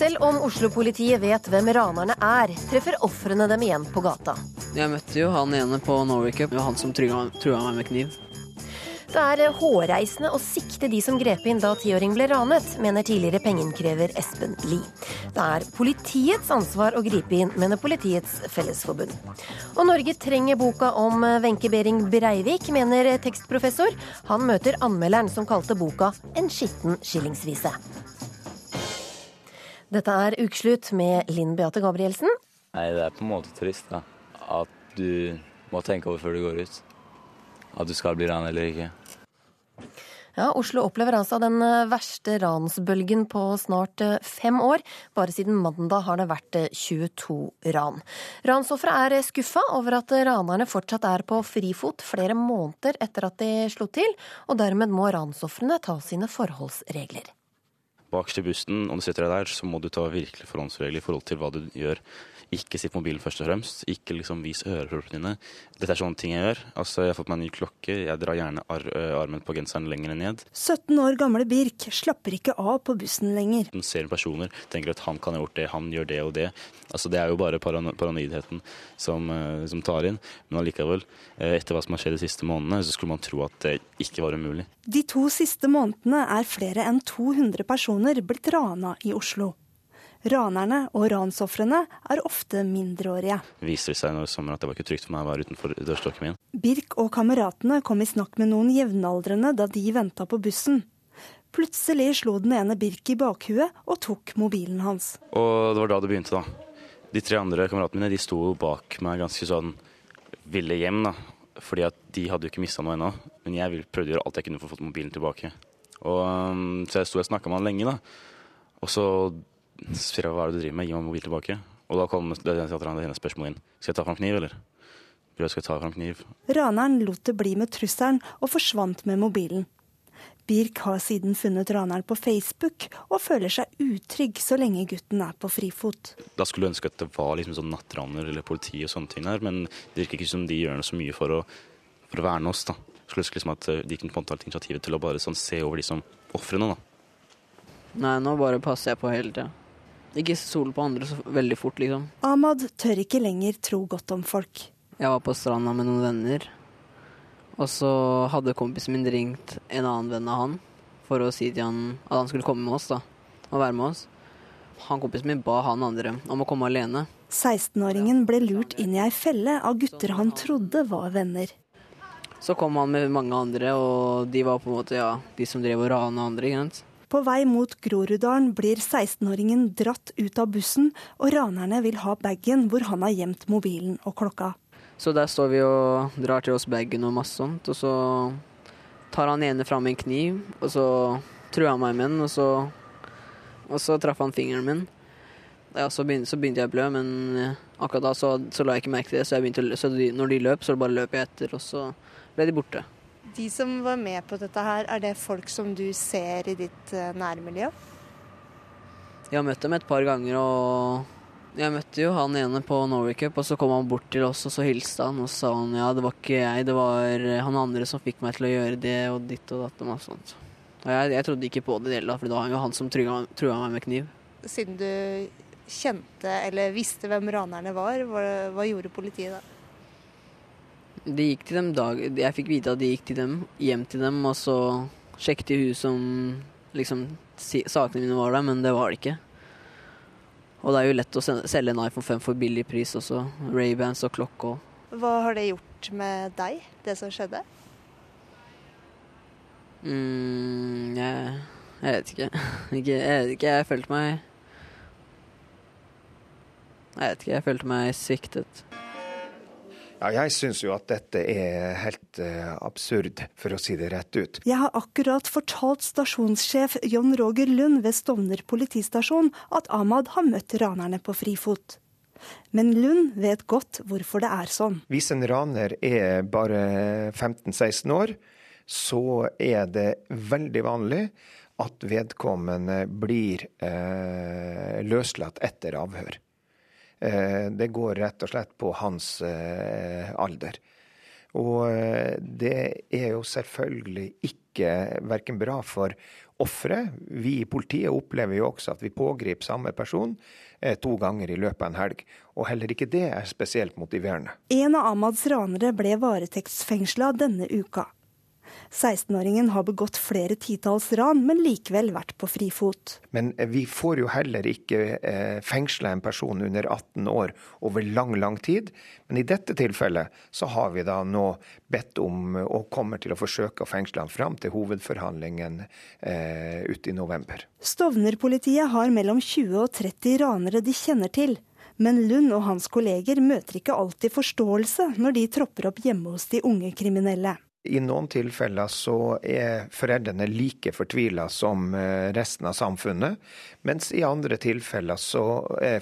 Selv om Oslo-politiet vet hvem ranerne er, treffer ofrene dem igjen på gata. Jeg møtte jo han ene på Norway Cup. Han som trua meg med kniv. Det er hårreisende å sikte de som grep inn da tiåring ble ranet, mener tidligere pengeinnkrever Espen Lie. Det er politiets ansvar å gripe inn, mener Politiets Fellesforbund. Og Norge trenger boka om Wenche Behring Breivik, mener tekstprofessor. Han møter anmelderen som kalte boka en skitten skillingsvise. Dette er Ukeslutt med Linn Beate Gabrielsen. Nei, det er på en måte trist da. at du må tenke over før du går ut. At du skal bli ran eller ikke. Ja, Oslo opplever altså den eh, verste ransbølgen på snart eh, fem år. Bare siden mandag har det vært 22 eh, ran. Ransofre er skuffa over at ranerne fortsatt er på frifot flere måneder etter at de slo til, og dermed må ransofrene ta sine forholdsregler. Bakerst i bussen, og du sitter deg der, så må du ta virkelig forholdsregler i forhold til hva du gjør. Ikke sitt på mobilen først og fremst. Ikke liksom vis øreproppene dine. Dette er sånne ting jeg gjør. Altså, Jeg har fått meg en ny klokke. Jeg drar gjerne ar armen på genseren lenger ned. 17 år gamle Birk slapper ikke av på bussen lenger. Den ser personer, tenker at han kan ha gjort det, han gjør det og det. Altså, Det er jo bare paranoidheten som, som tar inn. Men allikevel, etter hva som har skjedd de siste månedene, så skulle man tro at det ikke var umulig. De to siste månedene er flere enn 200 personer blitt rana i Oslo. Ranerne og ransofrene er ofte mindreårige. Viste det seg nå i sommer at det var ikke trygt for meg å være utenfor dørstokken min. Birk og kameratene kom i snakk med noen jevnaldrende da de venta på bussen. Plutselig slo den ene Birk i bakhuet og tok mobilen hans. Og det var da det begynte, da. De tre andre kameratene mine de sto bak meg ganske sånn ville hjem, da. Fordi at de hadde jo ikke mista noe ennå. Men jeg prøvde å gjøre alt jeg kunne for å få mobilen tilbake. Og, um, så jeg sto og snakka med han lenge, da. Og så spør jeg hva er det du driver med, gi meg mobilen tilbake. Og da kom det, det, spørsmålet inn. Skal jeg ta fram kniv, eller? Jeg skal ta fram kniv. Raneren lot det bli med trusselen og forsvant med mobilen. Birk har siden funnet raneren på Facebook og føler seg utrygg så lenge gutten er på frifot. Da skulle jeg ønske at det var liksom sånn nattraner eller politi og sånne ting der, men det virker ikke som de gjør noe så mye for å, for å verne oss. da. Skulle ønske liksom at de kunne ta initiativet til å bare sånn se over de som ofrene. da. Nei, nå bare passer jeg på hele tida. Ikke stole på andre så veldig fort, liksom. Ahmad tør ikke lenger tro godt om folk. Jeg var på stranda med noen venner, og så hadde kompisen min ringt en annen venn av han for å si til han at han skulle komme med oss da, og være med oss. Han Kompisen min ba han andre om å komme alene. 16-åringen ble lurt inn i ei felle av gutter han trodde var venner. Så kom han med mange andre, og de var på en måte ja, de som drev og rana andre. Ikke på vei mot Groruddalen blir 16-åringen dratt ut av bussen, og ranerne vil ha bagen hvor han har gjemt mobilen og klokka. Så der står vi og drar til oss bagen og masse sånt, og så tar han ene fram en kniv, og så truer han meg med den, og så, og så traff han fingeren min. Ja, så, begynte, så begynte jeg å blø, men akkurat da så, så la jeg ikke merke til det, så, begynte, så de, når de løp, så bare løp jeg etter, og så ble de borte. De som var med på dette her, er det folk som du ser i ditt eh, nærmiljø? Jeg har møtt dem et par ganger, og jeg møtte jo han ene på Norway Cup, og så kom han bort til oss, og så hilste han, og så sa han ja, det var ikke jeg, det var han andre som fikk meg til å gjøre det, og ditt og datt og masse sånt. Og jeg, jeg, trodde ikke på det i det hele tatt, for det var jo han som trua, trua meg med kniv. Siden du kjente eller visste hvem ranerne var, hva, hva gjorde politiet da? De gikk til dem dag Jeg fikk vite at de gikk til dem, hjem til dem, og så sjekket de huset om liksom sakene mine var der, men det var det ikke. Og det er jo lett å selge en iPhone 5 for billig pris også. Ray-Bans og klokke òg. Hva har det gjort med deg, det som skjedde? Mm, jeg, jeg, vet ikke. ikke. Jeg vet ikke. Jeg følte meg Jeg vet ikke. Jeg følte meg sviktet. Ja, jeg syns jo at dette er helt uh, absurd, for å si det rett ut. Jeg har akkurat fortalt stasjonssjef John Roger Lund ved Stovner politistasjon at Ahmad har møtt ranerne på frifot. Men Lund vet godt hvorfor det er sånn. Hvis en raner er bare 15-16 år, så er det veldig vanlig at vedkommende blir eh, løslatt etter avhør. Eh, det går rett og slett på hans eh, alder. Og eh, det er jo selvfølgelig ikke verken bra for offeret. Vi i politiet opplever jo også at vi pågriper samme person to ganger i løpet av en helg. Og heller ikke det er spesielt motiverende. En av Ahmads ranere ble varetektsfengsla denne uka. 16-åringen har begått flere titalls ran, men likevel vært på frifot. Men eh, vi får jo heller ikke eh, fengsla en person under 18 år over lang, lang tid. Men i dette tilfellet så har vi da nå bedt om, og kommer til å forsøke å fengsle ham fram til hovedforhandlingen eh, ute i november. Stovner-politiet har mellom 20 og 30 ranere de kjenner til. Men Lund og hans kolleger møter ikke alltid forståelse når de tropper opp hjemme hos de unge kriminelle. I noen tilfeller så er foreldrene like fortvila som eh, resten av samfunnet, mens i andre tilfeller så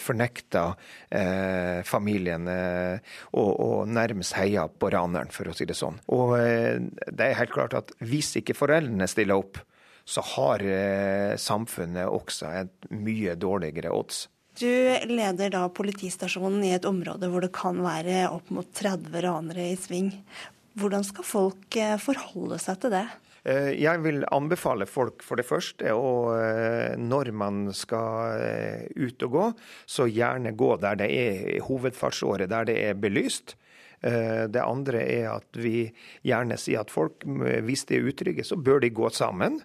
fornekter eh, familiene eh, å, nærmest heie på raneren, for å si det sånn. Og eh, det er helt klart at hvis ikke foreldrene stiller opp, så har eh, samfunnet også et mye dårligere odds. Du leder da politistasjonen i et område hvor det kan være opp mot 30 ranere i sving. Hvordan skal folk eh, forholde seg til det? Eh, jeg vil anbefale folk for det første, og eh, når man skal ut og gå, så gjerne gå der det er hovedfartsåret, der det er belyst. Det andre er at vi gjerne sier at folk, hvis de er utrygge, så bør de gå sammen.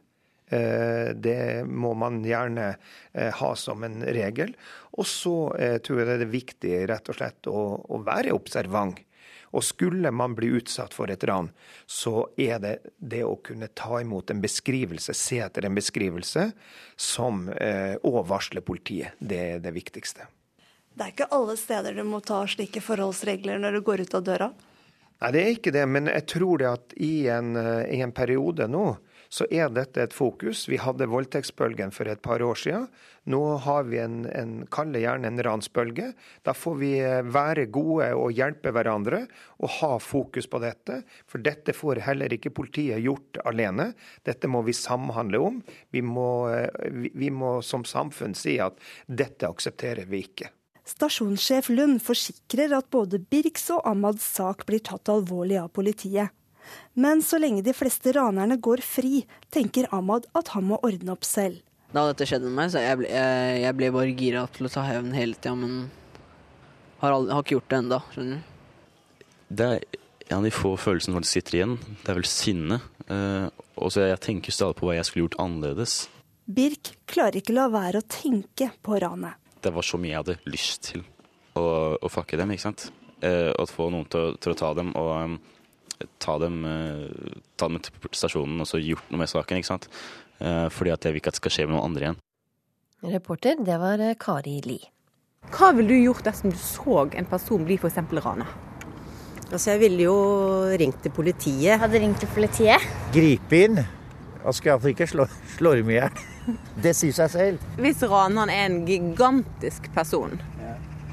Det må man gjerne ha som en regel. Og så tror jeg det er viktig rett og slett å, å være observant. Og skulle man bli utsatt for et ran, så er det det å kunne ta imot en beskrivelse, se etter en beskrivelse, som, eh, og varsle politiet. Det er det viktigste. Det er ikke alle steder du må ta slike forholdsregler når du går ut av døra? Nei, det er ikke det. Men jeg tror det at i en, eh, i en periode nå, så er dette et fokus. Vi hadde voldtektsbølgen for et par år siden. Nå har vi en, en kaller gjerne en ransbølge. Da får vi eh, være gode og hjelpe hverandre og ha fokus på dette. For dette får heller ikke politiet gjort alene. Dette må vi samhandle om. Vi må, eh, vi, må som samfunn si at dette aksepterer vi ikke. Stasjonssjef Lund forsikrer at både Birks og Amads sak blir tatt alvorlig av politiet. Men så lenge de fleste ranerne går fri, tenker Ahmad at han må ordne opp selv. Da dette skjedde med meg, så jeg ble, jeg, jeg ble bare gira til å ta hevn hele tida, men har, aldri, har, ikke gjort det ennå, skjønner du. Det er en av de få følelsene som sitter igjen. Det er vel sinne. Uh, og så jeg tenker stadig på hva jeg skulle gjort annerledes. Birk klarer ikke la være å tenke på ranet. Det var så mye jeg hadde lyst til å, å fucke dem, ikke sant. Uh, å få noen til, til, å ta dem. og... Um, ta dem, eh, ta dem til stasjonen og så gjort noe med saken. ikke sant? Eh, fordi at jeg vil ikke at det skal skje med noen andre igjen. Reporter, det var eh, Kari Li. Hva ville du gjort dersom du så en person bli f.eks. rana? Altså, jeg ville jo ringt til politiet. Hadde ringt til politiet? Gripe inn. Og skal iallfall ikke slå, slå dem i hjel. Det sier seg selv. Hvis raneren er en gigantisk person,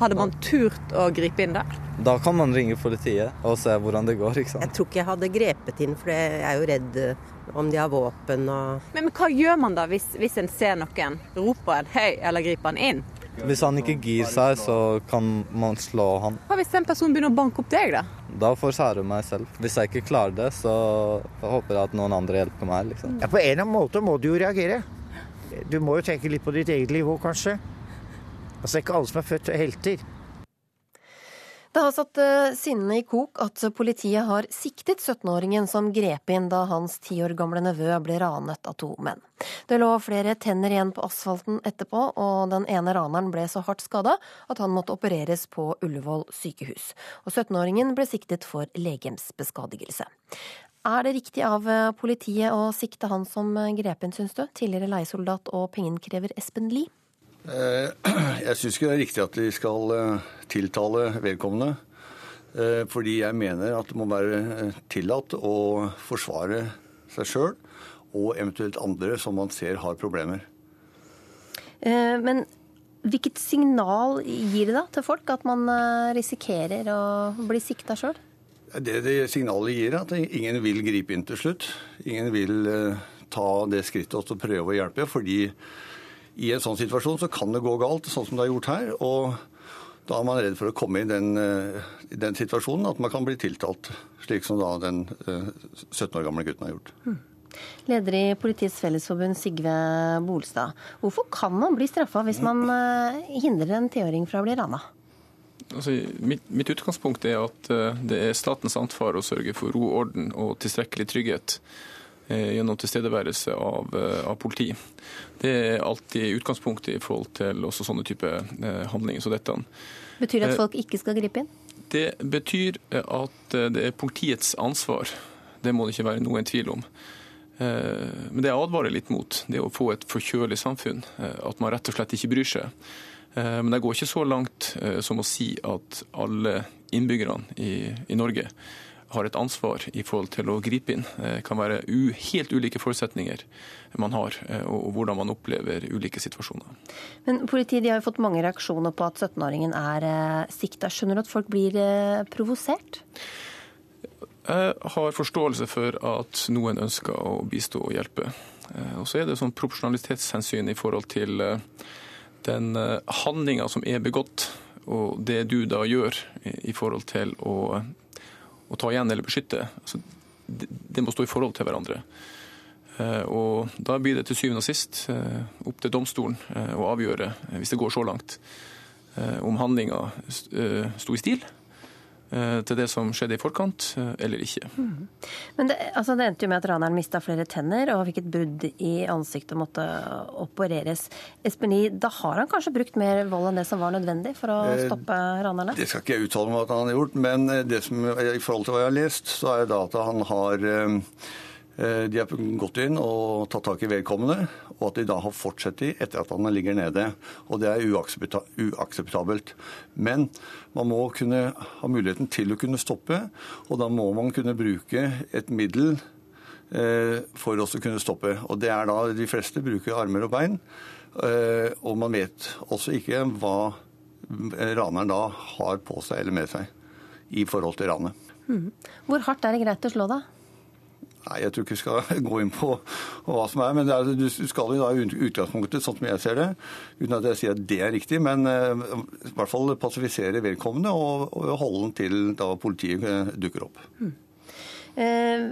hadde man turt å gripe inn der? Da kan man ringe politiet og se hvordan det går. ikke sant? Jeg tror ikke jeg hadde grepet inn, for jeg er jo redd eh, om de har våpen og men, men, hva gjør man da hvis, hvis en ser noen? Roper en høy eller griper han inn? Hvis han ikke gir seg, så kan man slå han. Hva hvis en person begynner å banke opp deg, da? Da forsærer jeg meg selv. Hvis jeg ikke klarer det, så håper jeg at noen andre hjelper meg. liksom. Ja, På en eller annen måte må du jo reagere. Du må jo tenke litt på ditt eget liv òg, kanskje. Altså, det er ikke alle som er født helter. Det har satt uh, sinnet i kok at politiet har siktet 17-åringen som grep inn da hans ti år gamle nevø ble ranet av to menn. Det lå flere tenner igjen på asfalten etterpå, og den ene raneren ble så hardt skada at han måtte opereres på Ullevål sykehus. Og 17-åringen ble siktet for legemsbeskadigelse. Er det riktig av eh, politiet å sikte han som grep inn, syns du? Tidligere leiesoldat og pengeinnkrever Espen Lie? Eh, jeg syns ikke det er riktig at de skal eh, tiltale vedkommende. Eh, fordi jeg mener at det må være tillatt å forsvare seg sjøl og eventuelt andre som man ser har problemer. Men hvilket signal gir det da til folk at man risikerer å bli sikta sjøl? Det, det signalet gir, er at ingen vil gripe inn til slutt. Ingen vil ta det skrittet og prøve å hjelpe. fordi i en sånn situasjon så kan det gå galt, sånn som det har gjort her. Og da er man redd for å komme i den, eh, i den situasjonen at man kan bli tiltalt, slik som da den 17 eh, år gamle gutten har gjort. Hmm. Leder i Politiets Fellesforbund, Sigve Bolstad. Hvorfor kan man bli straffa hvis man eh, hindrer en tiåring fra å bli rana? Altså, mitt, mitt, utgangspunkt er at det er statens ansvar å sørge for ro, orden og tilstrekkelig trygghet gjennom tilstedeværelse av, uh, av, politi. Det er alltid utgangspunktet i forhold til også sånne type handlinger som dette. Betyr det at folk ikke skal gripe inn? Det betyr at det er politiets ansvar. Det må det ikke være noen tvil om. Men det jeg advarer litt mot, det er å få et forkjølig samfunn. At man rett og slett ikke bryr seg. Eh, men det går ikke så langt eh, som å si at alle innbyggerne i, i Norge har et ansvar i forhold til å gripe inn. Det kan være helt ulike forutsetninger man har, eh, og, hvordan man opplever ulike situasjoner. Men Politiet har jo fått mange reaksjoner på at 17-åringen er eh, sikta. Skjønner du at folk blir eh, provosert? Jeg har forståelse for at noen ønsker å bistå og hjelpe. Og så er det sånn proporsjonalitetshensyn i forhold til den eh, handlinga som er begått, og det du da gjør i forhold til å, å ta igjen eller beskytte, altså, det, det, må stå i forhold til hverandre. Eh, og Da blir det til syvende og sist eh, opp til domstolen å avgjøre, hvis det går så langt, om handlinga sto i stil Eh, til det som skjedde i forkant, eh, eller ikke. Mm. Men det, altså det, endte jo med at raneren mista flere tenner og fikk et brudd i ansiktet og måtte opereres. Espeni, da har han kanskje brukt mer vold enn det som var nødvendig for å eh, stoppe ranerne? Det skal ikke jeg uttale meg om hva han har gjort, men det som, i forhold til hva jeg har lest, så er det da at han har de har gått inn og tatt tak i vedkommende, og at de da har fortsatt i etter at han ligger nede. Og det er uakseptabelt. Men man må kunne ha muligheten til å kunne stoppe, og da må man kunne bruke et middel for for å kunne stoppe. Og det er da de fleste bruker armer og bein. Eh, og man vet også ikke hva raneren da har på seg eller med seg i forhold til ranet. Mm. Hvor hardt er det greit å slå, da? Nei, Jeg tror ikke vi skal gå inn på hva som er. Men er, du skal jo da i utgangspunktet, sånn som jeg ser det, uten at jeg sier at det er riktig, men uh, i hvert fall passifisere vedkommende og, og, holde den til da politiet uh, dukker opp. Mm. Eh,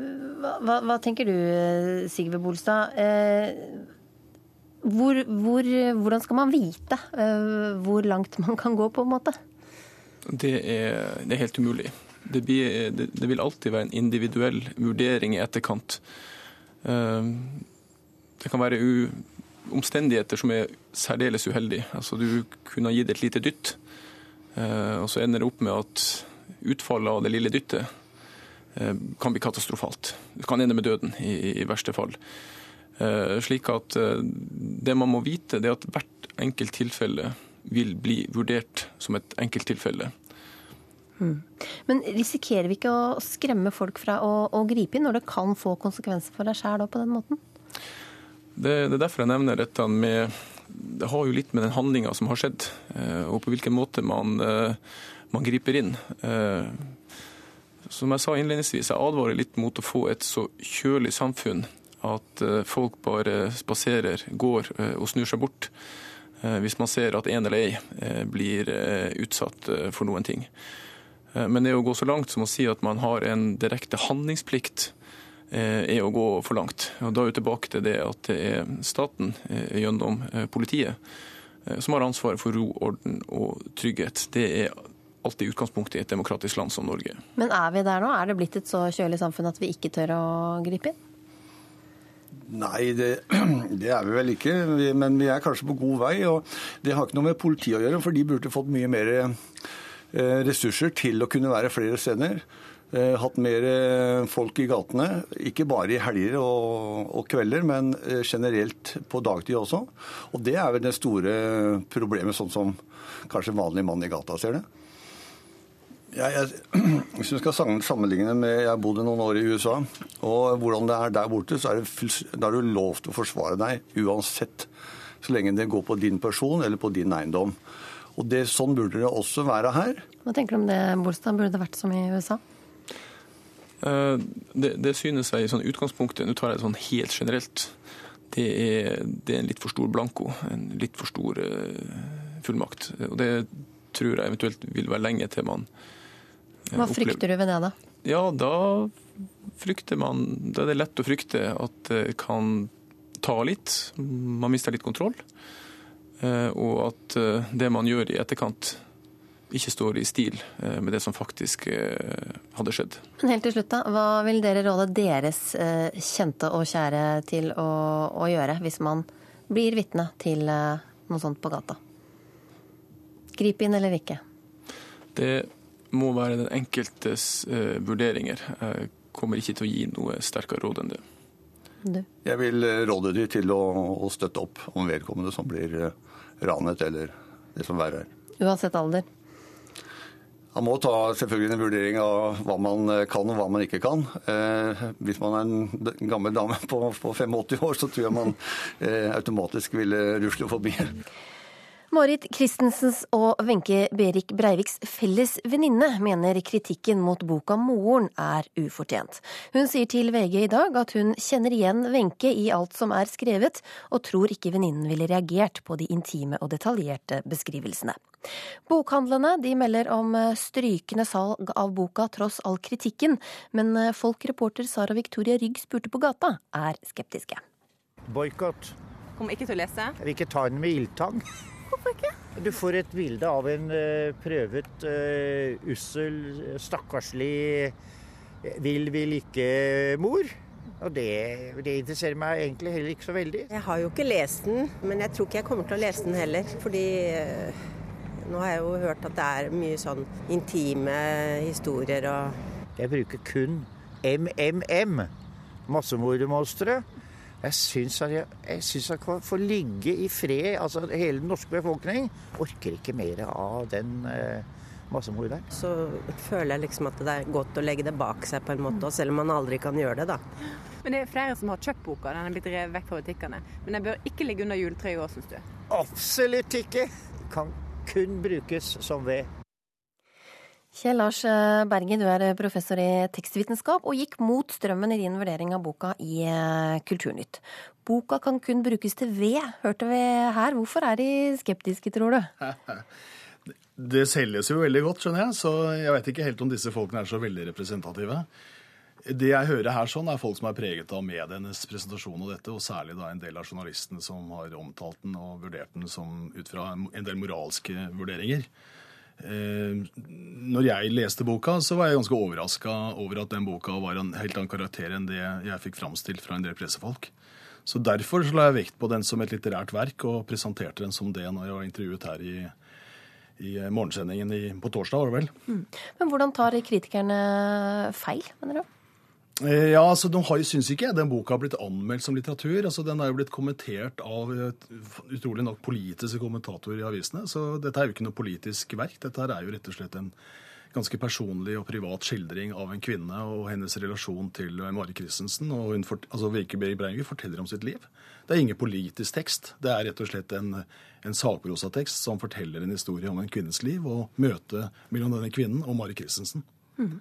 hva, hva, tenker du, Sigve Bolstad? Eh, hvor, hvor, hvordan skal man vite eh, hvor langt man kan gå, på en måte? Det er, det er helt umulig. Det, blir, det, det, vil alltid være en individuell vurdering i etterkant. Eh, det kan være omstendigheter som er særdeles uheldige. Altså, du kunne ha gitt et lite dytt, eh, og så ender det opp med at utfallet av det lille dyttet eh, kan bli katastrofalt. Det kan ende med døden i, i verste fall. Slik at Det man må vite, det er at hvert enkelt tilfelle vil bli vurdert som et enkelttilfelle. Men risikerer vi ikke å skremme folk fra å, å gripe inn, når det kan få konsekvenser for deg sjæl på den måten? Det, det, er derfor jeg nevner dette med Det har jo litt med den handlinga som har skjedd, eh, og på hvilken måte man, eh, man griper inn. Eh, som jeg sa innledningsvis, jeg advarer litt mot å få et så kjølig samfunn at folk bare spaserer, går og snur seg bort hvis man ser at en eller ei blir utsatt for noen ting. Eh, men det å gå så langt som å si at man har en direkte handlingsplikt, eh, er å gå for langt. Og Da er vi tilbake til det at det er staten eh, gjennom politiet som har ansvaret for ro, orden og trygghet. Det er alltid utgangspunktet i et demokratisk land som Norge. Men er vi der nå? Er det blitt et så kjølig samfunn at vi ikke tør å gripe inn? Nei, det, det, er vi vel ikke. Men vi er kanskje på god vei. Og det har ikke noe med politiet å gjøre, for de burde fått mye mer ressurser til å kunne være flere steder. Eh, hatt mer eh, folk i gatene, ikke bare i helger og, og, kvelder, men generelt på dagtid også. Og det er vel det store problemet, sånn som kanskje en vanlig mann i gata ser det. Jeg, jeg, hvis du skal sammenligne med Jeg bodde noen år i USA, og hvordan det er der borte, så er det, da er du lov til å forsvare deg uansett. Så lenge det går på din person eller på din eiendom. Og det, Sånn burde det også være her. Hva tenker du om det, Bolstad? Burde det vært som i USA? Eh, det, det synes jeg i sånn utgangspunktet, nå tar jeg det sånn helt generelt, det er, det er, en litt for stor blanko. En litt for stor uh, fullmakt. Og det tror jeg eventuelt vil være lenge til man uh, Hva frykter du ved det, da? Ja, da frykter man, da er det lett å frykte at det kan ta litt. Man mister litt kontroll. Eh, og at eh, det man gjør i etterkant, ikke står i stil eh, med det som faktisk hadde skjedd. Men helt til slutt da, Hva vil dere råde deres kjente og kjære til å, å gjøre, hvis man blir vitne til noe sånt på gata? Gripe inn eller ikke? Det må være den enkeltes vurderinger. Jeg kommer ikke til å gi noe sterkere råd enn det. Du. Jeg vil råde dem til å, å støtte opp om vedkommende som blir ranet eller det som verre er. Uansett alder? Han må ta selvfølgelig en vurdering av hva man kan og hva man ikke kan. Eh, hvis man er en gammel dame på, på 85 år, så tror jeg man eh, automatisk ville rusle forbi. Marit Christensens og Wenche Berik Breiviks felles venninne mener kritikken mot boka 'Moren' er ufortjent. Hun sier til VG i dag at hun kjenner igjen Wenche i alt som er skrevet, og tror ikke venninnen ville reagert på de intime og detaljerte beskrivelsene. Bokhandlene de melder om strykende salg av boka tross all kritikken, men folk reporter Sara Victoria Rygg spurte på gata, er skeptiske. Boikott. Kommer ikke til å lese? Jeg vil ikke ta den med ildtang. Hvorfor ikke? Du får et bilde av en uh, prøvet, uh, ussel, stakkarslig, vil, vil ikke-mor. Og det, det, interesserer meg egentlig heller ikke så veldig. Jeg har jo ikke lest den, men jeg tror ikke jeg kommer til å lese den heller. Fordi uh, nå har jeg jo hørt at det er mye sånn intime historier og Jeg bruker kun MMM. Massemordermonstre. Jeg syns at jeg, jeg synes at jeg får ligge i fred. altså Hele den norske befolkning orker ikke mer av den eh, massemorderen. der. Så føler jeg liksom at det er godt å legge det bak seg på en måte, selv om man aldri kan gjøre det, da. Men det er flere som har kjøpt boka, den er blitt revet vekk fra butikkene. Men den bør ikke ligge under juletreet i år, syns du? Absolutt ikke! Kan kun brukes som ved. Kjell Lars eh, Berge, du er professor i tekstvitenskap og gikk mot strømmen i din vurdering av boka i eh, Kulturnytt. Boka kan kun brukes til ved, hørte vi her. Hvorfor er de skeptiske, tror du? Det selges jo veldig godt, skjønner jeg, så jeg vet ikke helt om disse folkene er så veldig representative. Det jeg hører her, sånn, er folk som er preget av medienes presentasjon av dette, og særlig da en del av journalistene som har omtalt den og vurdert den som, ut fra en del moralske vurderinger. Eh, når jeg leste boka, så var jeg ganske overraska over at den boka var en helt annen karakter enn det jeg fikk framstilt fra en del pressefolk. Så Derfor så la jeg vekt på den som et litterært verk, og presenterte den som det når jeg var intervjuet her i, i morgensendingen i, på torsdag. var det vel. Mm. Men hvordan tar kritikerne feil, mener du? Eh, ja, altså, De har, syns ikke den boka har blitt anmeldt som litteratur. altså Den er jo blitt kommentert av utrolig nok politiske kommentatorer i avisene. Så dette er jo ikke noe politisk verk. Dette er jo rett og slett en ganske personlig og privat skildring av en kvinne og hennes relasjon til Mari Christensen. og hun, altså Virke Berit Breinger forteller om sitt liv. Det er ingen politisk tekst. Det er rett og slett en, en sakprosatekst som forteller en historie om en kvinnes liv og møtet mellom denne kvinnen og Mari Christensen. Mm.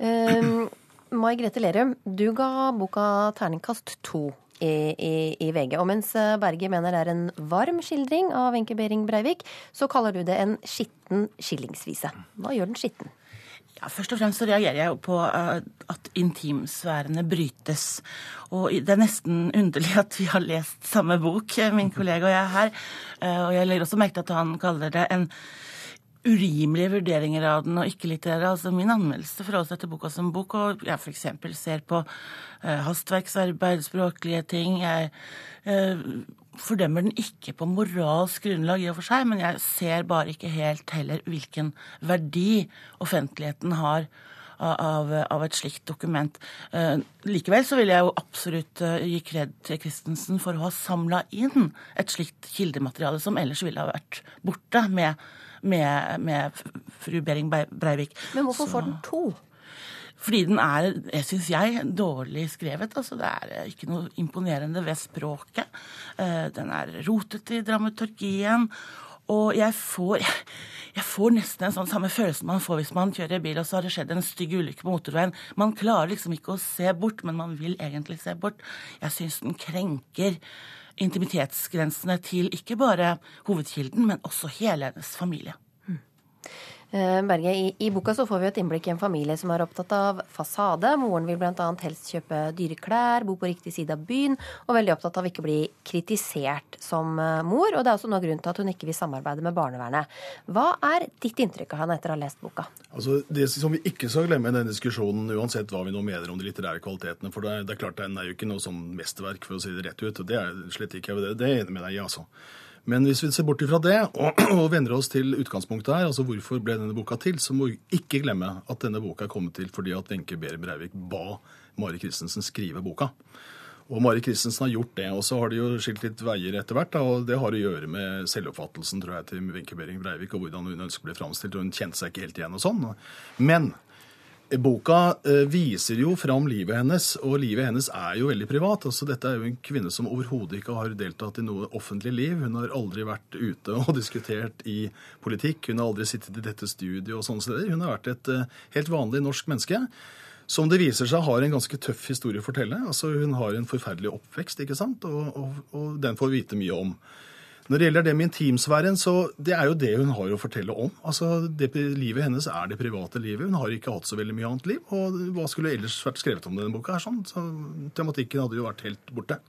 Um Mai Grete Lerum, du ga boka terningkast to i, i, i, VG. Og mens Berge mener det er en varm skildring av Wenche Behring Breivik, så kaller du det en skitten skillingsvise. Hva gjør den skitten? Ja, først og fremst så reagerer jeg jo på uh, at intimsfærene brytes. Og det er nesten underlig at vi har lest samme bok, min kollega og jeg her. Og jeg legger også merke til at han kaller det en urimelige vurderinger av den og ikke-litterære. Altså min anmeldelse forholder seg til boka som bok, og jeg f.eks. ser på uh, hastverksarbeid, språklige ting. Jeg uh, fordømmer den ikke på moralsk grunnlag i og for seg, men jeg ser bare ikke helt heller hvilken verdi offentligheten har av, av, et slikt dokument. Eh, likevel så vil jeg jo absolutt uh, gi kred til Christensen for å ha samla inn et slikt kildemateriale som ellers ville ha vært borte med med, med fru Behring Breivik. Men hvorfor får den to? Fordi den er, syns jeg, dårlig skrevet. Altså, det er ikke noe imponerende ved språket. Eh, den er rotete i dramaturgien. Og jeg får, jeg får nesten en sånn samme følelse man får hvis man kjører bil, og så har det skjedd en stygg ulykke på motorveien. Man klarer liksom ikke å se bort, men man vil egentlig se bort. Jeg syns den krenker intimitetsgrensene til ikke bare hovedkilden, men også hele hennes familie. Eh, Berge, i, i, boka så får vi et innblikk i en familie som er opptatt av fasade. Moren vil bl.a. helst kjøpe dyre klær, bo på riktig side av byen, og veldig opptatt av ikke bli kritisert som eh, mor. Og det er også noe grunnen til at hun ikke vil samarbeide med barnevernet. Hva er ditt inntrykk av henne etter å ha lest boka? Altså, Det som vi ikke skal glemme i denne diskusjonen, uansett hva vi nå mener om de litterære kvalitetene, for det det er klart den er jo ikke noe sånn mesterverk, for å si det rett ut. og Det er slett ikke det. Det er jeg enig med deg i, altså. Men hvis vi ser bort ifra det og, og vender oss til utgangspunktet her, altså hvorfor ble denne boka til, så må vi ikke glemme at denne boka er kommet til fordi at Wenche Behr Breivik ba Mari Christensen skrive boka. Og Mari Christensen har gjort det. Og så har de jo skilt litt veier etter hvert. og Det har å gjøre med selvoppfattelsen tror jeg, til Wenche Behring Breivik og hvordan hun ønsker å bli framstilt. og Hun kjente seg ikke helt igjen og sånn. Men Boka eh, viser jo fram livet hennes, og livet hennes er jo veldig privat. Altså, dette er jo en kvinne som overhodet ikke har deltatt i noe offentlig liv. Hun har aldri vært ute og diskutert i politikk. Hun har aldri sittet i dette studiet og sånne steder. Hun har vært et uh, helt vanlig norsk menneske. Som det viser seg har en ganske tøff historie å fortelle. Altså, hun har en forferdelig oppvekst, ikke sant? Og, og, og den får vi vite mye om. Når det gjelder det med intimsfæren, så det er jo det hun har å fortelle om. Altså, det, Livet hennes er det private livet. Hun har ikke hatt så veldig mye annet liv. Og hva skulle ellers vært skrevet om denne boka? her sånn? Så Tematikken hadde jo vært helt borte.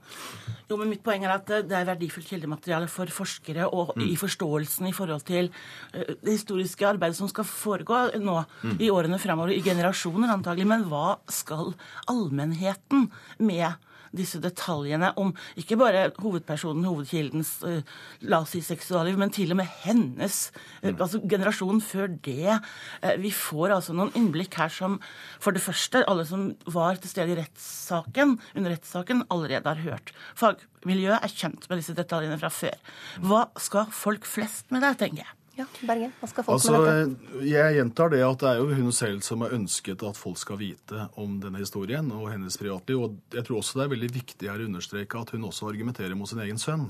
Jo, men Mitt poeng er at det er verdifullt kildemateriale for forskere og mm. i forståelsen i forhold til uh, det historiske arbeidet som skal foregå nå mm. i årene fremover, i generasjoner antagelig. Men hva skal allmennheten med disse detaljene om ikke bare hovedpersonen, hovedkildens uh, la oss si seksualliv, men til og med hennes uh, altså generasjonen før det. Uh, vi får altså noen innblikk her som for det første alle som var til stede i rettssaken, under rettssaken, allerede har hørt. Fagmiljøet er kjent med disse detaljene fra før. Hva skal folk flest med det, tenker jeg. Ja, Bergen, hva skal folk altså, med dette? Jeg gjentar det at det er jo hun selv som har ønsket at folk skal vite om denne historien og hennes privatliv. Og jeg tror også det er veldig viktig her å understreke at hun også argumenterer mot sin egen sønn.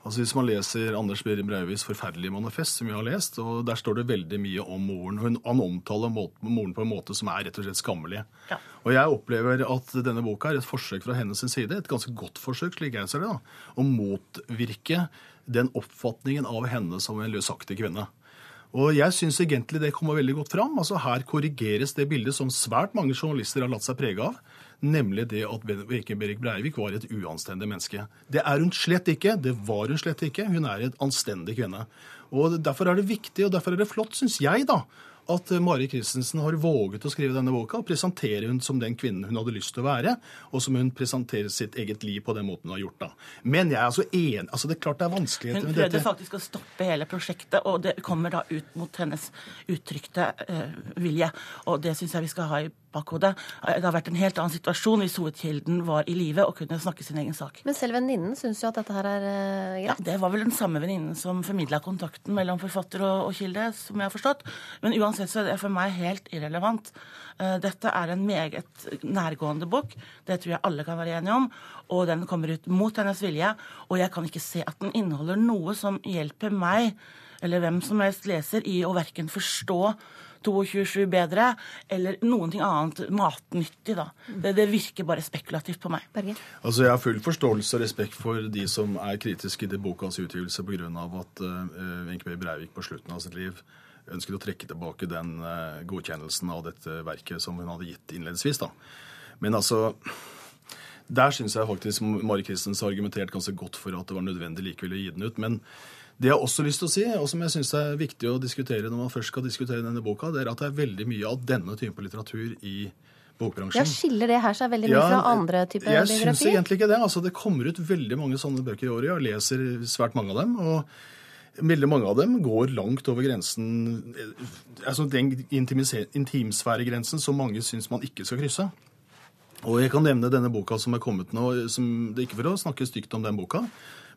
Altså Hvis man leser Anders Behring Breivis forferdelige manifest, som vi har lest, og der står det veldig mye om moren. Hun, han omtaler moren på en måte som er rett og slett skammelig. Ja. Og jeg opplever at denne boka er et forsøk fra hennes side, et ganske godt forsøk, slik jeg ser det, da, å motvirke den oppfatningen av henne som en løsaktig kvinne. Og jeg syns egentlig det kommer veldig godt fram. Altså Her korrigeres det bildet som svært mange journalister har latt seg prege av, nemlig det at Wenche Berit Breivik var et uanstendig menneske. Det er hun slett ikke. Det var hun slett ikke. Hun er en anstendig kvinne. Og Derfor er det viktig, og derfor er det flott, syns jeg, da, at Mari Christensen har våget å skrive denne boka og presentere hun som den kvinnen hun hadde lyst til å være, og som hun presenterer sitt eget liv på den måten hun har gjort. da. Men jeg er altså enig altså Det er klart det er vanskeligheter med dette. Hun prøvde faktisk å stoppe hele prosjektet, og det kommer da ut mot hennes uttrykte uh, vilje. Og det syns jeg vi skal ha i bakhodet. Det har vært en helt annen situasjon hvis hovedkilden var i live og kunne snakke sin egen sak. Men selv venninnen syns jo at dette her er uh, greit? Ja, Det var vel den samme venninnen som formidla kontakten mellom forfatter og, og, kilde, som jeg har forstått. Men uansett så er det for meg helt irrelevant. Uh, dette er en meget nærgående bok. Det tror jeg alle kan være enige om. Og den kommer ut mot hennes vilje. Og jeg kan ikke se at den inneholder noe som hjelper meg, eller hvem som helst leser, i å verken forstå 22 bedre, eller noen ting annet matnyttig. da. Det, det virker bare spekulativt på meg. Berge? Altså, Jeg har full forståelse og respekt for de som er kritiske til bokas utgivelse pga. at uh, Wenche B. Breivik på slutten av sitt liv ønsket å trekke tilbake den uh, godkjennelsen av dette verket som hun hadde gitt innledningsvis. da. Men altså der syns jeg faktisk Mari Christensen har argumentert ganske godt for at det var nødvendig likevel å gi den ut. Men det jeg har også lyst til å si, og som jeg syns er viktig å diskutere når man først skal diskutere denne boka, det er at det er veldig mye av denne type litteratur i bokbransjen. Ja, Skiller det her seg veldig mye ja, fra andre typer biografier? Jeg syns egentlig ikke det. Altså, det kommer ut veldig mange sånne bøker i året. Jeg leser svært mange av dem. og Veldig mange av dem går langt over grensen altså Den intimsfæregrensen som mange syns man ikke skal krysse. Og jeg kan nevne denne boka som er kommet nå, som, det er ikke for å snakke stygt om den boka,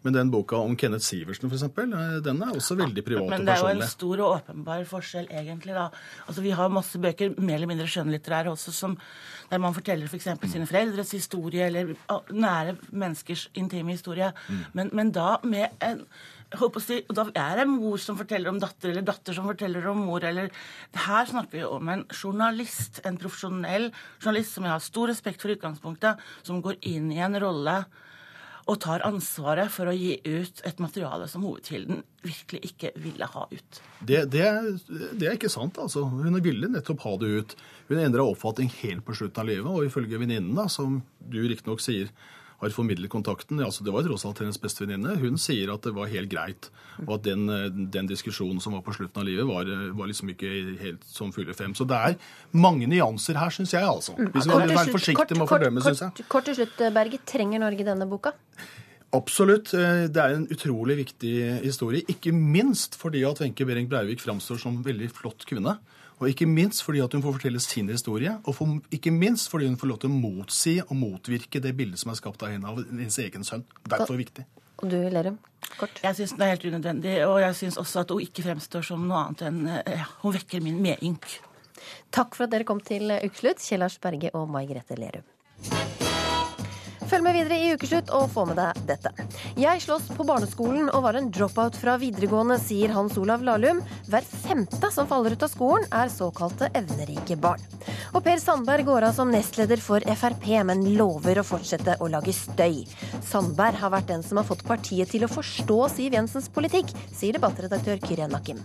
men den boka om Kenneth Sivertsen, f.eks., eh, den er også veldig privat og personlig. Men det er jo en stor og åpenbar forskjell, egentlig. da. Altså, Vi har masse bøker, mer eller mindre skjønnlitterære også, som, der man forteller f.eks. For sine foreldres historie, eller nære menneskers intime historie. Mm. Men, men, da med en si, Da er det mor som forteller om datter, eller datter som forteller om mor. eller Her snakker vi om en journalist, en profesjonell journalist som jeg har stor respekt for i utgangspunktet, som går inn i en rolle og tar ansvaret for å gi ut et materiale som hovedkilden virkelig ikke ville ha ut. Det, det, det er ikke sant, altså. Hun ville nettopp ha det ut. Hun endra oppfatning helt på slutten av livet, og ifølge venninnen, som du riktignok sier har formidlet kontakten, altså det var tross alt hennes bestevenninne. hun sier at det var helt greit. Og at den, den diskusjonen som var på slutten av livet, var, var liksom ikke helt som fulle fem. Så det er mange nyanser her, syns jeg, altså. Hvis vi vil være forsiktige med å fordømme, syns jeg. Kort til slutt, Berget. Trenger Norge denne boka? Absolutt. Det er en utrolig viktig historie. Ikke minst fordi at Wenche Behring Breivik framstår som en veldig flott kvinne. Og ikke minst fordi at hun får fortelle sin historie, og for, ikke minst fordi hun får lov til å motsi og motvirke det bildet som er skapt av henne av hennes egen sønn. Derfor viktig. Og du, Lerum? Kort. Jeg syns det er helt unødvendig, og jeg syns også at hun ikke fremstår som noe annet enn ja, Hun vekker min medynk. Takk for at dere kom til Ukeslutt, Kjell Lars Berge og Mai Grete Lerum. Følg med videre i Ukeslutt og få med deg dette. Jeg slåss på barneskolen og var en dropout fra videregående, sier Hans Olav Lahlum. Hver femte som faller ut av skolen, er såkalte evnerike barn. Og Per Sandberg går av som nestleder for Frp, men lover å fortsette å lage støy. Sandberg har vært den som har fått partiet til å forstå Siv Jensens politikk, sier debattredaktør Kyrre Nakim.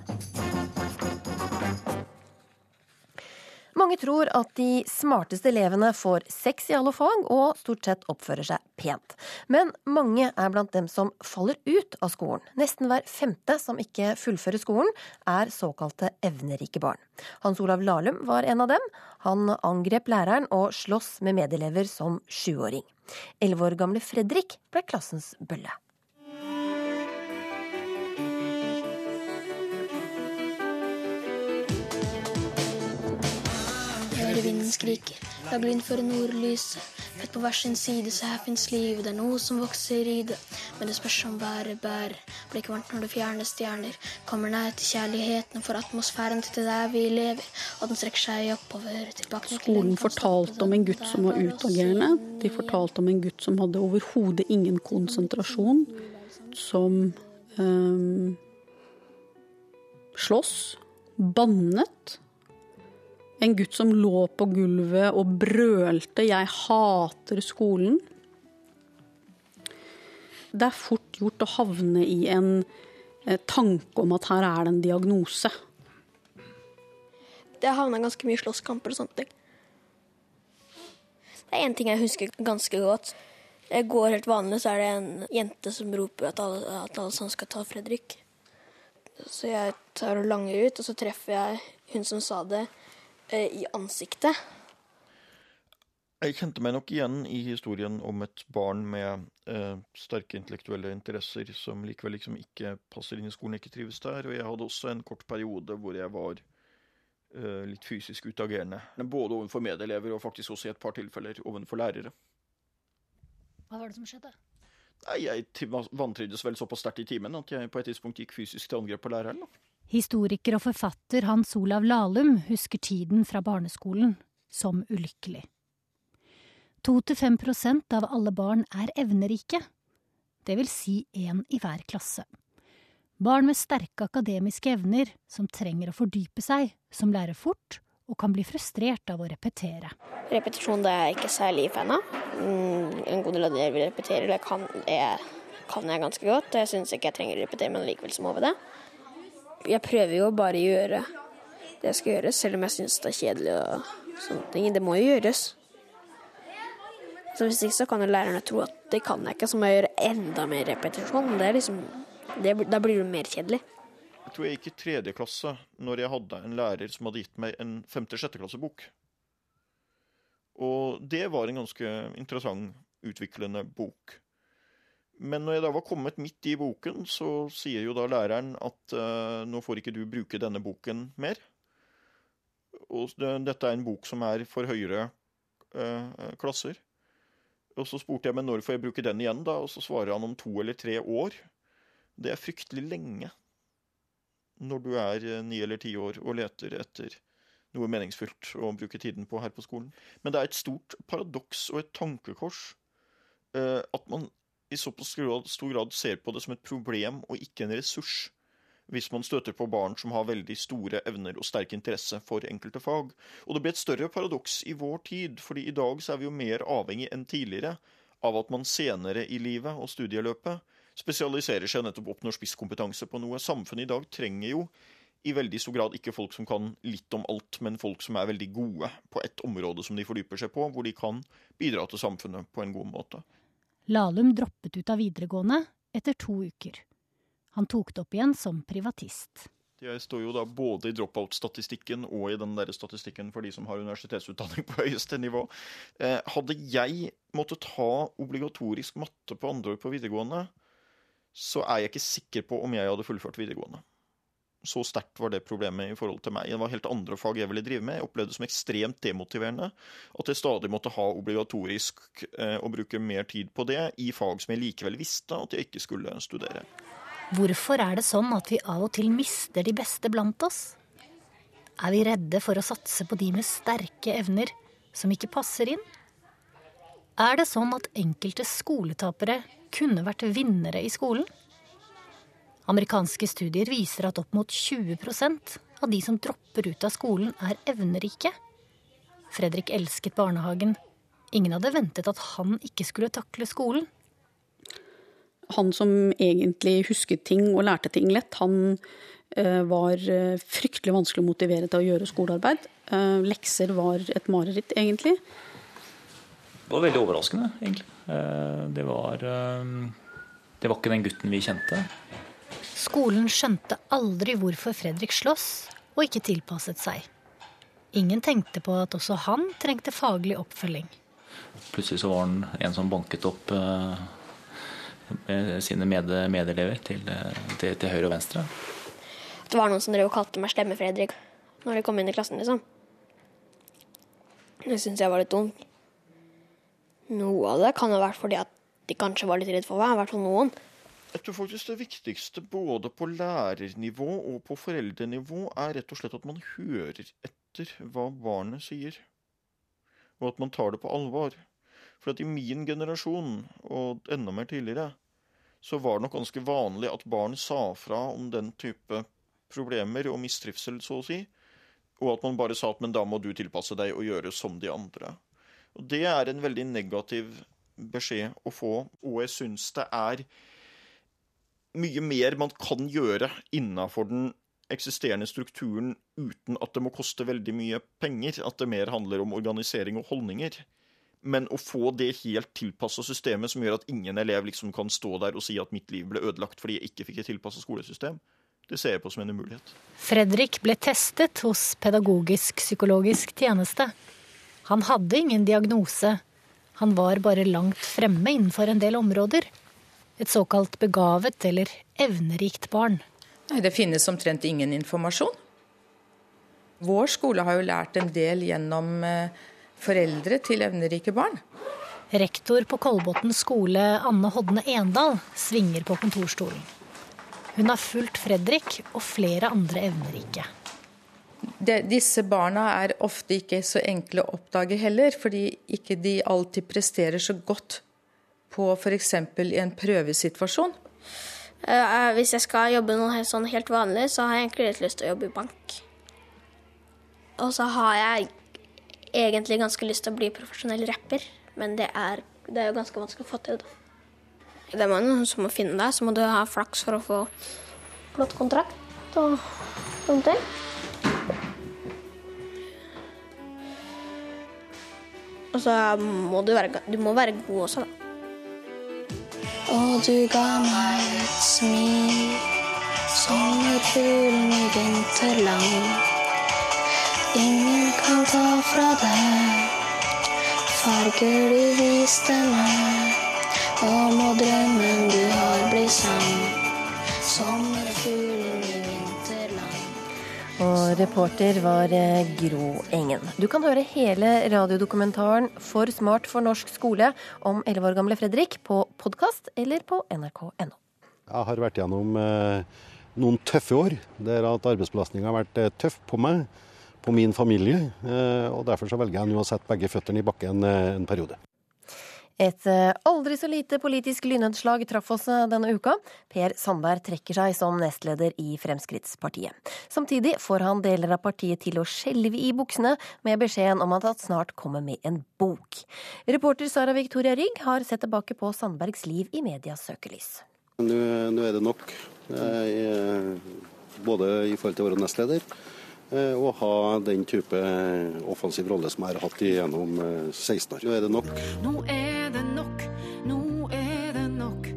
Mange tror at de smarteste elevene får seks i alle fag og stort sett oppfører seg pent. Men mange er blant dem som faller ut av skolen. Nesten hver femte som ikke fullfører skolen, er såkalte evnerike barn. Hans Olav Lahlum var en av dem. Han angrep læreren og sloss med medelever som sjuåring. Elleve år gamle Fredrik ble klassens bølle. Vinden skriker, lag lyn for nordlyset. Født på hver sin side, så her fins liv, det er noe som vokser i det. Men det spørs om været bærer, blir ikke varmt når du fjerner stjerner. Kommer nær til kjærligheten for atmosfæren til der vi lever, og den strekker seg oppover tilbake Skolen fortalte om en gutt som var utagerende. De fortalte om en gutt som hadde overhodet ingen konsentrasjon. Som um, slåss. bannet en gutt som lå på gulvet og brølte 'jeg hater skolen'. Det er fort gjort å havne i en eh, tanke om at her er det en diagnose. Det havna ganske mye slåsskamper og sånne ting. Det er én ting jeg husker ganske godt. Jeg går helt vanlig, så er det en jente som roper at alle, at alle sånn skal ta Fredrik. Så jeg tar og langer ut, og så treffer jeg hun som sa det, i ansiktet. Jeg kjente meg nok igjen i historien om et barn med eh, sterke intellektuelle interesser som likevel liksom ikke passer inn i skolen, ikke trives der. Og jeg hadde også en kort periode hvor jeg var eh, litt fysisk utagerende. Både overfor medelever og faktisk også i et par tilfeller overfor lærere. Hva var det som skjedde? Nei, Jeg vantrivdes vel såpass sterkt i timen at jeg på et tidspunkt gikk fysisk til angrep på læreren. da. Historiker og forfatter Hans Olav Lahlum husker tiden fra barneskolen som ulykkelig. To til fem prosent av alle barn er evnerike, det vil si én i hver klasse. Barn med sterke akademiske evner, som trenger å fordype seg, som lærer fort og kan bli frustrert av å repetere. Repetisjon det er jeg ikke særlig fan av. Mm, en god del av det vil repetere, det kan, jeg, kan jeg ganske godt. Jeg syns ikke jeg trenger å repetere, men likevel så må vi det jeg prøver jo bare å gjøre det jeg skal gjøre, selv om jeg syns det er kjedelig og sånne ting. Det må jo gjøres. Så Hvis ikke så kan jo lærerne tro at det kan jeg ikke, så må jeg gjøre enda mer repetisjon. Det er liksom, det, da blir det mer kjedelig. Jeg tror jeg gikk i tredje klasse når jeg hadde en lærer som hadde gitt meg en femte-sjette klassebok. Og det var en ganske interessant, utviklende bok. Men når jeg da var kommet midt i boken, så sier jo da læreren at uh, nå får ikke du bruke denne boken mer. Og det, dette er en bok som er for høyere uh, klasser. Og så spurte jeg men når får jeg bruke den igjen, da? Og så svarer han om to eller tre år. Det er fryktelig lenge når du er uh, ni eller ti år og leter etter noe meningsfylt å bruke tiden på her på skolen. Men det er et stort paradoks og et tankekors at man i såpass stor grad ser på det som et problem og ikke en ressurs hvis man støter på barn som har veldig store evner og sterk interesse for enkelte fag. Og det blir et større paradoks i vår tid, fordi i dag så er vi jo mer avhengig enn tidligere av at man senere i livet og studieløpet spesialiserer seg nettopp oppnår spisskompetanse på noe. Samfunnet i dag trenger jo i veldig stor grad ikke folk som kan litt om alt, men folk som er veldig gode på ett område som de fordyper seg på, hvor de kan bidra til samfunnet på en god måte. Lahlum droppet ut av videregående etter to uker. Han tok det opp igjen som privatist. Jeg står jo da både i dropout-statistikken og i den der statistikken for de som har universitetsutdanning på høyeste nivå. Eh, hadde jeg måttet ta obligatorisk matte på andre år på videregående, så er jeg ikke sikker på om jeg hadde fullført videregående. Så sterkt var det problemet i forhold til meg. Det var helt andre fag jeg ville drive med. Jeg opplevde det som ekstremt demotiverende at jeg stadig måtte ha obligatorisk eh, å bruke mer tid på det i fag som jeg likevel visste at jeg ikke skulle studere. Hvorfor er det sånn at vi av og til mister de beste blant oss? Er vi redde for å satse på de med sterke evner som ikke passer inn? Er det sånn at enkelte skoletapere kunne vært vinnere i skolen? Amerikanske studier viser at opp mot 20% av de som dropper ut av skolen, er evnerike. Fredrik elsket barnehagen. Ingen hadde ventet at han ikke skulle takle skolen han som egentlig husket ting og lærte ting lett, han eh, var eh, fryktelig vanskelig å motivere til å gjøre skolearbeid. Eh, lekser var et mareritt, egentlig. Det var veldig overraskende, egentlig. Det var, det var ikke den gutten vi kjente. Skolen skjønte aldri hvorfor Fredrik sloss og ikke tilpasset seg. Ingen tenkte på at også han trengte faglig oppfølging. Plutselig så var han en som banket opp eh, sine med medelever til, til, til, høyre og venstre. Det var noen som drev og kalte meg Stemme-Fredrik når de kom inn i klassen, liksom. Det syns jeg var litt dumt. Noe av det kan ha vært fordi at de kanskje var litt redd for meg, i hvert fall noen. Jeg tror faktisk det viktigste både på lærernivå og på foreldrenivå er rett og slett at man hører etter hva barnet sier, og at man tar det på alvor. For at i min generasjon, og enda mer tidligere, så var det nok ganske vanlig at barn sa fra om den type problemer og mistrivsel, så å si. Og at man bare sa at men da må du tilpasse deg og gjøre som de andre. Og Det er en veldig negativ beskjed å få, og jeg syns det er mye mer man kan gjøre innafor den eksisterende strukturen uten at det må koste veldig mye penger. At det mer handler om organisering og holdninger. Men å få det helt tilpassa systemet som gjør at ingen elev liksom kan stå der og si at mitt liv ble ødelagt fordi jeg ikke fikk et tilpassa skolesystem, det ser jeg på som en umulighet. Fredrik ble testet hos pedagogisk-psykologisk tjeneste. Han hadde ingen diagnose. Han var bare langt fremme innenfor en del områder. Et såkalt begavet eller evnerikt barn. Nei, Det finnes omtrent ingen informasjon. Vår skole har jo lært en del gjennom eh, foreldre til evnerike barn. Rektor på Kolbotn skole, Anne Hodne Endal, svinger på kontorstolen. Hun har fulgt Fredrik og flere andre evnerike. De, disse barna er ofte ikke så enkle å oppdage heller, fordi ikke de alltid presterer så godt på f.eks. i en prøvesituasjon. Uh, hvis jeg skal jobbe noe sånn helt vanlig, så har jeg egentlig litt lyst til å jobbe i bank. Og så har jeg egentlig ganske lyst til å bli profesjonell rapper, men det er, det er jo ganske vanskelig å få til. da. Det er noen som må finne deg, så må du ha flaks for å få flott kontrakt og sånne ting. Og så må du være, du må være god også, da. Og du ga meg et smil, sommerfuglen i vinterland. Ingen kan ta fra deg farger du viste meg. Og må drømmen du har bli sann. Sommer. Og reporter var eh, Gro Engen. Du kan høre hele radiodokumentaren For smart for norsk skole om 11 år gamle Fredrik på podkast eller på nrk.no. Jeg har vært gjennom eh, noen tøffe år der at arbeidsbelastninga har vært eh, tøff på meg på min familie. Og Derfor så velger jeg nå å sette begge føttene i bakken en periode. Et eh, aldri så lite politisk lynnedslag traff oss eh, denne uka. Per Sandberg trekker seg som nestleder i Fremskrittspartiet. Samtidig får han deler av partiet til å skjelve i buksene med beskjeden om at han snart kommer med en bok. Reporter Sara Victoria Rygg har sett tilbake på Sandbergs liv i medias søkelys. Nå er det nok, eh, både i forhold til å være nestleder og ha den type offensiv rolle som jeg har hatt gjennom 16 år. Nå er det nok. Nå er det nok, nå er det nok.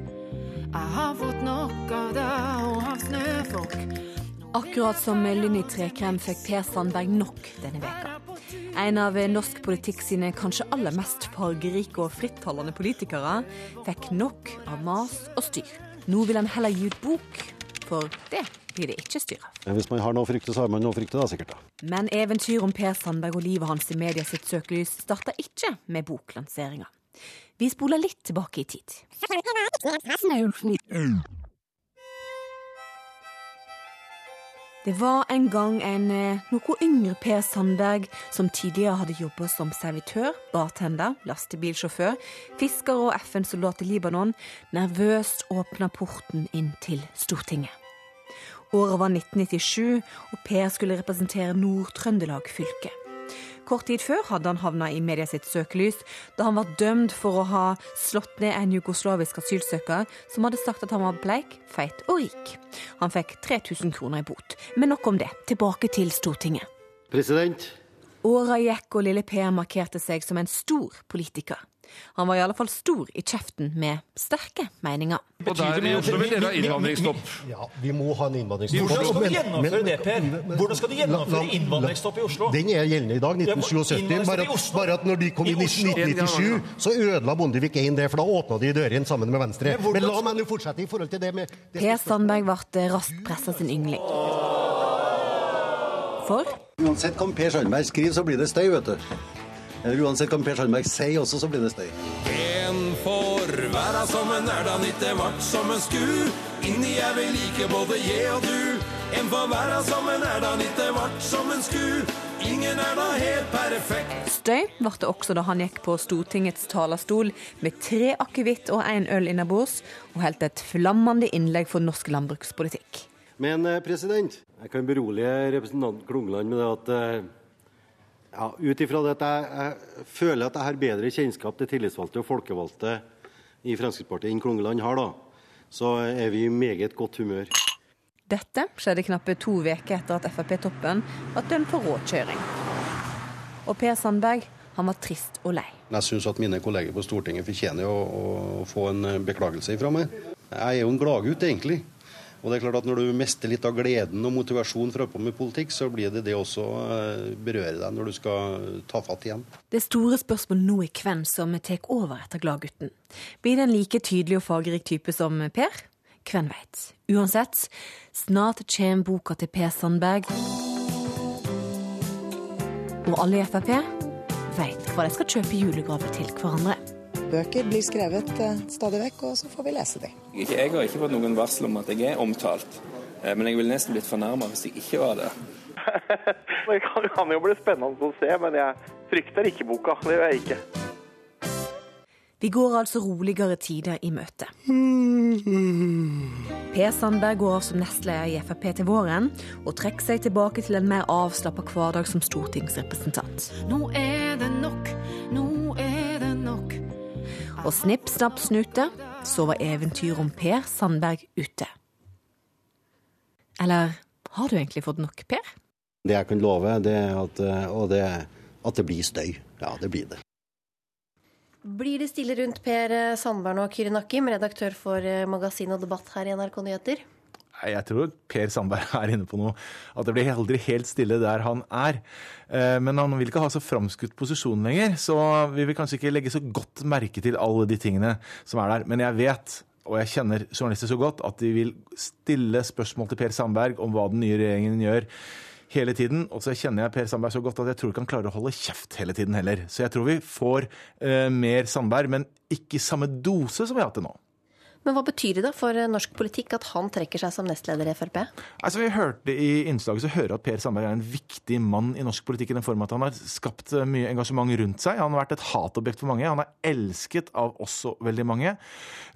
Jeg har fått nok av deg og av snøfolk. Akkurat som Lynni Trekrem fikk Per Sandberg nok denne veka. En av norsk politikk sine kanskje aller mest fargerike og frittalende politikere fikk nok av mas og styr. Nå vil han heller gi ut bok, for det blir det ikke styr av. Hvis man har noe å frykte, så har man noe å frykte, da sikkert. da. Men eventyret om Per Sandberg og livet hans i media sitt søkelys starta ikke med boklanseringa. Vi spoler litt tilbake i tid. Det var en gang en eh, noe yngre Per Sandberg som tidligere hadde jobba som servitør, bartender, lastebilsjåfør, fisker og FN-soldat i Libanon, nervøst åpna porten inn til Stortinget. Året var 1997, og Per skulle representere Nord-Trøndelag fylke. Kort tid før hadde han havna i media sitt søkelys da han var dømt for å ha slått ned en jugoslavisk asylsøker som hadde sagt at han var bleik, feit og rik. Han fikk 3000 kroner i bot. Men nok om det. Tilbake til Stortinget. President. Åra gikk, og lille Per markerte seg som en stor politiker. Han var i alle fall stor i kjeften med sterke meninger. Og der i Oslo vil dere ha innvandringsstopp? Ja, vi må ha en innvandringsstopp. Hvordan skal du gjennomføre men- det, Per? Hvordan skal du gjennomføre innvandringsstopp i Oslo? Den er gjeldende i dag, 1977. Bare, at- bare at når de kom I i 1997, så ødela Bondevik I det, for da åpna de dørene sammen med Venstre. Men Men la meg nå fortsette i forhold til det med det Per Sandberg ble raskt pressa sin yngling. For Uansett hva Per Sandberg skriver, så blir det støy, vet du. Eller uansett hva Per Sandberg sier også, så blir det støy. En får være som en er da nitte vart som en sku. Inni er vi like både je og du. En får være som en er da nitte vart som en sku. Ingen er da helt perfekt. støy ble det også da han gikk på Stortingets talerstol med tre akevitt og én øl innabords, og holdt et flammende innlegg for norsk landbrukspolitikk. Men eh, president, jeg kan berolige representanten Klungland med det at eh, ja, ut ifra det at jeg, jeg føler at jeg har bedre kjennskap til tillitsvalgte og folkevalgte i Fremskrittspartiet enn Klungland har, da, så er vi i meget godt humør. Dette skjedde knappe to uker etter at Frp-toppen var dømt for råkjøring. Og Per Sandberg han var trist og lei. Jeg syns at mine kolleger på Stortinget fortjener å, å få en eh, beklagelse fra meg. Jeg er jo en gladgutt, egentlig. Og det er klart at Når du mister litt av gleden og motivasjonen for å holde med politikk, så blir det det også berører berøre deg når du skal ta fatt igjen. Det store spørsmålet nå er hvem som tar over etter Gladgutten. Blir det en like tydelig og fargerik type som Per? Hvem veit. Uansett, snart kommer boka til Per Sandberg. Og alle i Frp veit hva de skal kjøpe julegaver til hverandre. Bøker blir skrevet eh, stadig vekk, og så får vi lese dem. Jeg har ikke fått noen varsel om at jeg er omtalt, Eh, men jeg ville nesten blitt fornærma hvis jeg ikke var det. Det kan, kan jo bli spennende å se, men jeg frykter ikke boka. Det gjør jeg ikke. Vi går altså roligere tider i møte. Per Sandberg går av som nestleder i Frp til våren, og trekker seg tilbake til en mer avslappa hverdag som stortingsrepresentant. Nå er Og snipp, snapp, snute, så var eventyret om Per Sandberg ute. Eller har du egentlig fått nok, Per? Det jeg kan love, det er at, eh, og det, at det blir støy. Ja, det blir det. Blir det stille rundt Per Sandberg og Kyrre Nakkim, redaktør for eh, Magasin og debatt her i NRK Nyheter? Jeg tror Per Sandberg er inne på noe. At det blir aldri helt stille der han er. Eh, Men han vil ikke ha så framskutt posisjon lenger, så vi vil kanskje ikke legge så godt merke til alle de tingene som er der. Men jeg vet, og jeg kjenner journalister så godt, at de vil stille spørsmål til Per Sandberg om hva den nye regjeringen gjør hele tiden. Og så kjenner jeg Per Sandberg så godt at jeg tror ikke han klarer å holde kjeft hele tiden heller. Så jeg tror vi får uh, mer Sandberg, men ikke samme dose som vi har hatt til nå. Men hva betyr det da for norsk politikk at han trekker seg som nestleder i Frp? Altså, vi hørte I innslaget så hører at Per Sandberg er en viktig mann i norsk politikk i den form at han har skapt eh, mye engasjement rundt seg. Han har vært et hatobjekt for mange. Han er elsket av også veldig mange.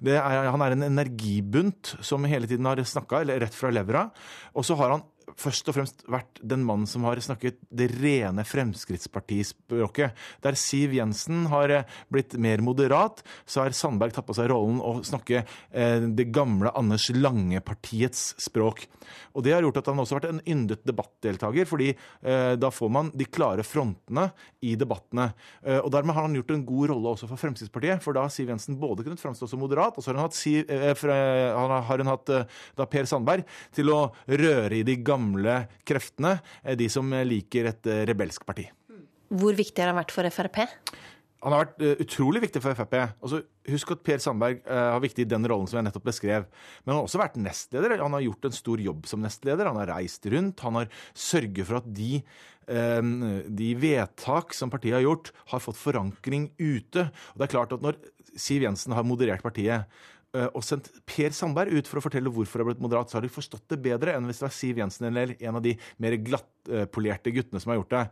Er, han er en energibunt som hele tiden har snakka rett fra levra. Og så har han først og fremst vært den mannen som har snakket det rene Fremskrittspartispråket. Der Siv Jensen har eh, blitt mer moderat, så har Sandberg tatt på seg rollen å snakke eh, det gamle Anders Lange-partiets språk. Og Det har gjort at han også har vært en yndet debattdeltaker, fordi eh, da får man de klare frontene i debattene. Og Dermed har han gjort en god rolle også for Fremskrittspartiet, for da har Siv Jensen både kunnet framstå som moderat, og så har hun hatt, Siv, har hun hatt da Per Sandberg til å røre i de gamle gamle kreftene, de som liker et eh, rebelsk parti. Hvor viktig har han vært for Frp? Han har vært uh, utrolig viktig for Frp. Altså, husk at Per Sandberg har viktig i den rollen som jeg nettopp beskrev. Men han har også vært nestleder. Han har gjort en stor jobb som nestleder. Han har reist rundt. Han har sørget for at de, de vedtak som partiet har gjort, har fått forankring ute. Og det er klart at når Siv Jensen har moderert partiet, Eh, og sendt Per Sandberg ut for å fortelle hvorfor det har blitt moderat, så har de forstått det bedre enn hvis det var Siv Jensen eller en av de mer glattpolerte guttene som har gjort det.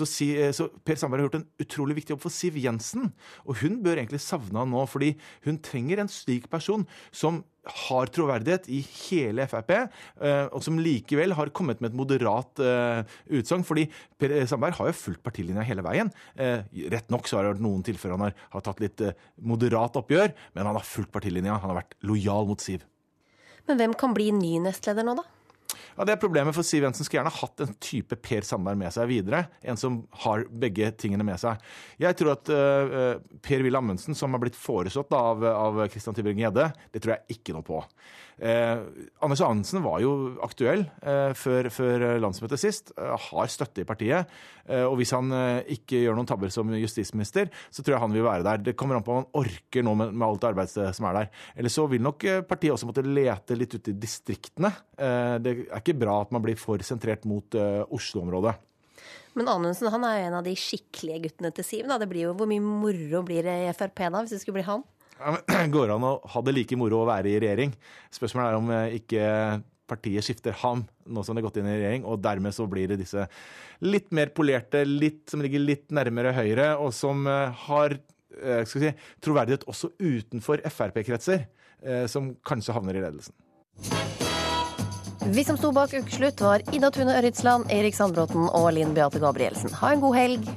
Så, eh, så, Per Sandberg har gjort en utrolig viktig jobb for Siv Jensen, og hun bør egentlig savne han nå, fordi hun trenger en slik person som har troverdighet i hele Frp, eh, og som likevel har kommet med et moderat uh, utsagn. fordi Per Sandberg har jo fulgt partilinja hele veien. Uh, rett nok så har det vært noen tilfeller han har, tatt litt moderat oppgjør, men han har fulgt partilinja. Han har vært lojal mot Siv. Men hvem kan bli ny nestleder nå, da? Ja, Det er problemet, for Siv Jensen skulle gjerne hatt en type Per Sandberg med seg videre. En som har begge tingene med seg. Jeg tror at uh, Per-Willy Amundsen, som har blitt foreslått av, av Christian Tybring-Gjedde, det tror jeg ikke noe på. Eh, Anders Anundsen var jo aktuell eh, før, før, landsmøtet sist. Eh, har støtte i partiet. Eh, og hvis han ikke gjør noen tabber som justisminister, så tror jeg han vil være der. Det kommer an på om han orker nå med, med alt arbeidet som er der. Eller så vil nok partiet også måtte lete litt ute i distriktene. det er ikke bra at man blir for sentrert mot Oslo-området. Men Anundsen han er jo en av de skikkelige guttene til Siv. Da. Det blir jo Hvor mye moro blir det i Frp da, hvis det skulle bli han? Går det an å ha det like moro å være i regjering? Spørsmålet er om eh, ikke partiet skifter ham nå som det har gått inn i regjering, og dermed så blir det disse litt mer polerte, litt, som ligger litt nærmere Høyre, og som eh, har eh, si, troverdighet også utenfor Frp-kretser, som kanskje havner i ledelsen. Vi som sto bak Ukeslutt, var Ida Tune Ørritsland, Erik Sandbråten og Linn Beate Gabrielsen. Ha en god helg.